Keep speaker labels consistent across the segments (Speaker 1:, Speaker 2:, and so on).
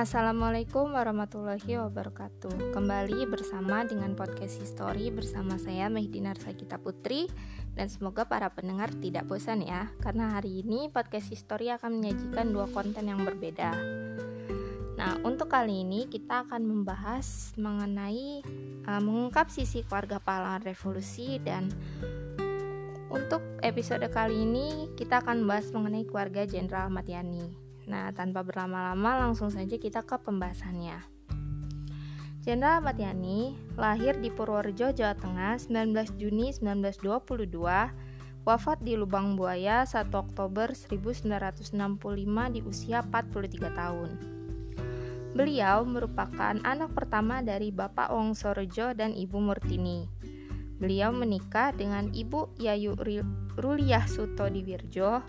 Speaker 1: Assalamualaikum warahmatullahi wabarakatuh. Kembali bersama dengan podcast history bersama saya Mehdinar Sagita Putri. Dan semoga para pendengar tidak bosan ya Karena hari ini podcast history akan menyajikan dua konten yang berbeda. Nah untuk kali ini kita akan membahas mengenai uh, Mengungkap sisi keluarga pahlawan revolusi. Dan untuk episode kali ini kita akan membahas mengenai keluarga Jenderal Matiani Nah, tanpa berlama-lama langsung saja kita ke pembahasannya. Jenderal Matiani lahir di Purworejo, Jawa Tengah 19 Juni 1922, wafat di Lubang Buaya 1 Oktober 1965 di usia 43 tahun. Beliau merupakan anak pertama dari Bapak Wongsorejo dan Ibu Murtini. Beliau menikah dengan Ibu Yayu Ruliah Suto Diwirjo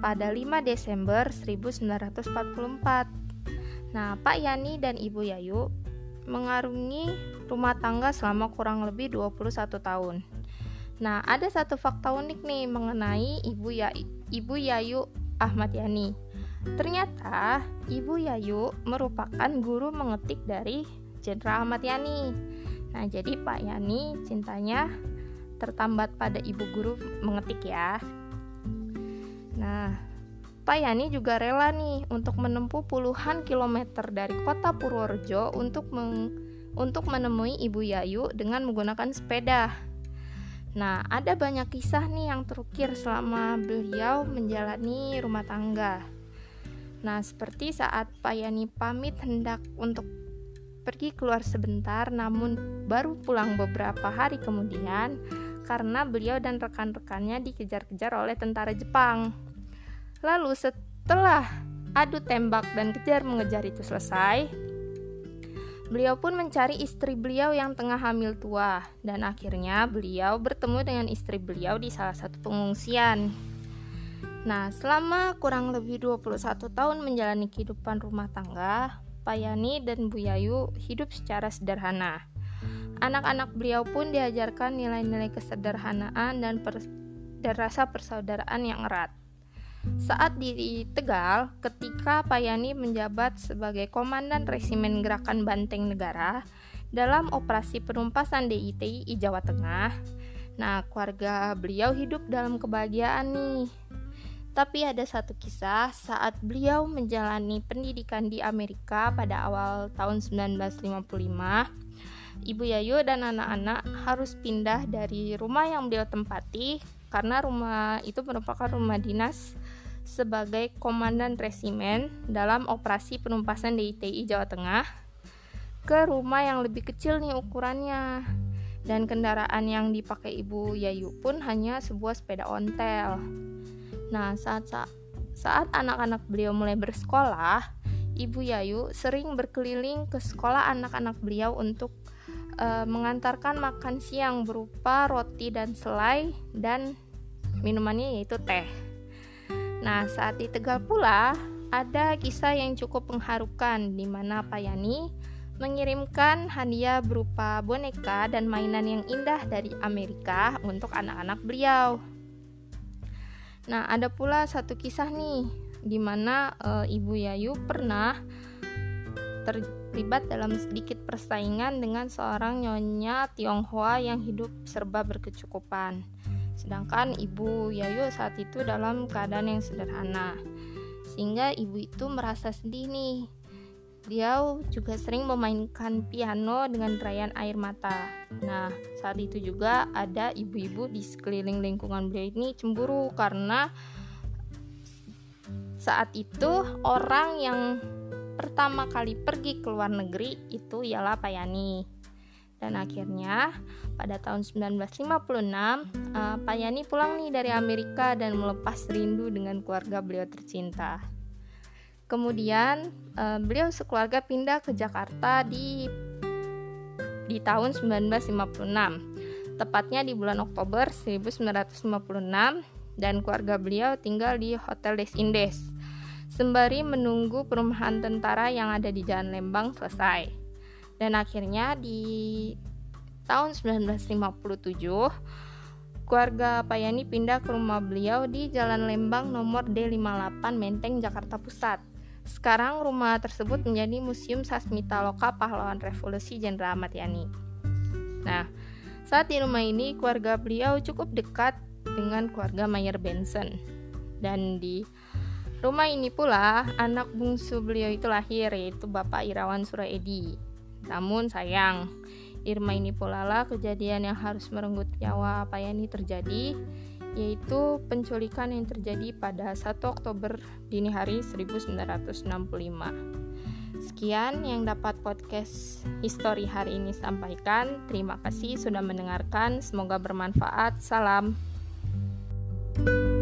Speaker 1: pada 5 Desember 1944. Nah, Pak Yani dan Ibu Yayu mengarungi rumah tangga selama kurang lebih 21 tahun. Nah, ada satu fakta unik nih mengenai Ibu ya Ibu Yayu Ahmad Yani. Ternyata Ibu Yayu merupakan guru mengetik dari Jenderal Ahmad Yani. Nah, jadi Pak Yani cintanya tertambat pada ibu guru mengetik ya. Nah, Pak Yani juga rela nih untuk menempuh puluhan kilometer dari kota Purworejo untuk meng untuk menemui Ibu Yayu dengan menggunakan sepeda. Nah, ada banyak kisah nih yang terukir selama beliau menjalani rumah tangga. Nah, seperti saat Pak Yani pamit hendak untuk pergi keluar sebentar namun baru pulang beberapa hari kemudian karena beliau dan rekan-rekannya dikejar-kejar oleh tentara Jepang. Lalu setelah adu tembak dan kejar mengejar itu selesai, beliau pun mencari istri beliau yang tengah hamil tua dan akhirnya beliau bertemu dengan istri beliau di salah satu pengungsian. Nah, selama kurang lebih 21 tahun menjalani kehidupan rumah tangga, Pak Yani dan Bu Yayu hidup secara sederhana. Anak-anak beliau pun diajarkan nilai-nilai kesederhanaan dan, per, dan rasa persaudaraan yang erat. Saat di Tegal, ketika Pak Yani menjabat sebagai Komandan Resimen Gerakan Banteng Negara dalam operasi penumpasan DITI Jawa Tengah, nah keluarga beliau hidup dalam kebahagiaan nih tapi ada satu kisah saat beliau menjalani pendidikan di Amerika pada awal tahun 1955. Ibu Yayu dan anak-anak harus pindah dari rumah yang beliau tempati karena rumah itu merupakan rumah dinas sebagai komandan resimen dalam operasi penumpasan DITI Jawa Tengah ke rumah yang lebih kecil nih ukurannya dan kendaraan yang dipakai Ibu Yayu pun hanya sebuah sepeda ontel. Nah, saat saat anak-anak beliau mulai bersekolah, Ibu Yayu sering berkeliling ke sekolah anak-anak beliau untuk uh, mengantarkan makan siang berupa roti dan selai dan minumannya yaitu teh. Nah, saat di Tegal pula ada kisah yang cukup mengharukan di mana Pak Yani mengirimkan hadiah berupa boneka dan mainan yang indah dari Amerika untuk anak-anak beliau. Nah, ada pula satu kisah nih di mana e, Ibu Yayu pernah terlibat dalam sedikit persaingan dengan seorang nyonya Tionghoa yang hidup serba berkecukupan. Sedangkan Ibu Yayu saat itu dalam keadaan yang sederhana. Sehingga ibu itu merasa sedih nih Beliau juga sering memainkan piano dengan rayan air mata. Nah, saat itu juga ada ibu-ibu di sekeliling lingkungan beliau ini cemburu karena saat itu orang yang pertama kali pergi ke luar negeri itu ialah Payani. Dan akhirnya pada tahun 1956 uh, Payani pulang nih dari Amerika dan melepas rindu dengan keluarga beliau tercinta. Kemudian uh, beliau sekeluarga pindah ke Jakarta di di tahun 1956, tepatnya di bulan Oktober 1956 dan keluarga beliau tinggal di Hotel Des Indes sembari menunggu perumahan tentara yang ada di Jalan Lembang selesai. Dan akhirnya di tahun 1957 keluarga Payani pindah ke rumah beliau di Jalan Lembang nomor D58 Menteng Jakarta Pusat Sekarang rumah tersebut menjadi Museum Sasmita Loka Pahlawan Revolusi Jenderal Ahmad Yani. Nah, saat di rumah ini keluarga beliau cukup dekat dengan keluarga Mayer Benson. Dan di rumah ini pula anak bungsu beliau itu lahir yaitu Bapak Irawan Suraedi. Namun sayang, Irma ini pula lah kejadian yang harus merenggut nyawa apa ini terjadi yaitu penculikan yang terjadi pada 1 Oktober dini hari 1965. Sekian yang dapat podcast history hari ini sampaikan. Terima kasih sudah mendengarkan. Semoga bermanfaat. Salam. thank you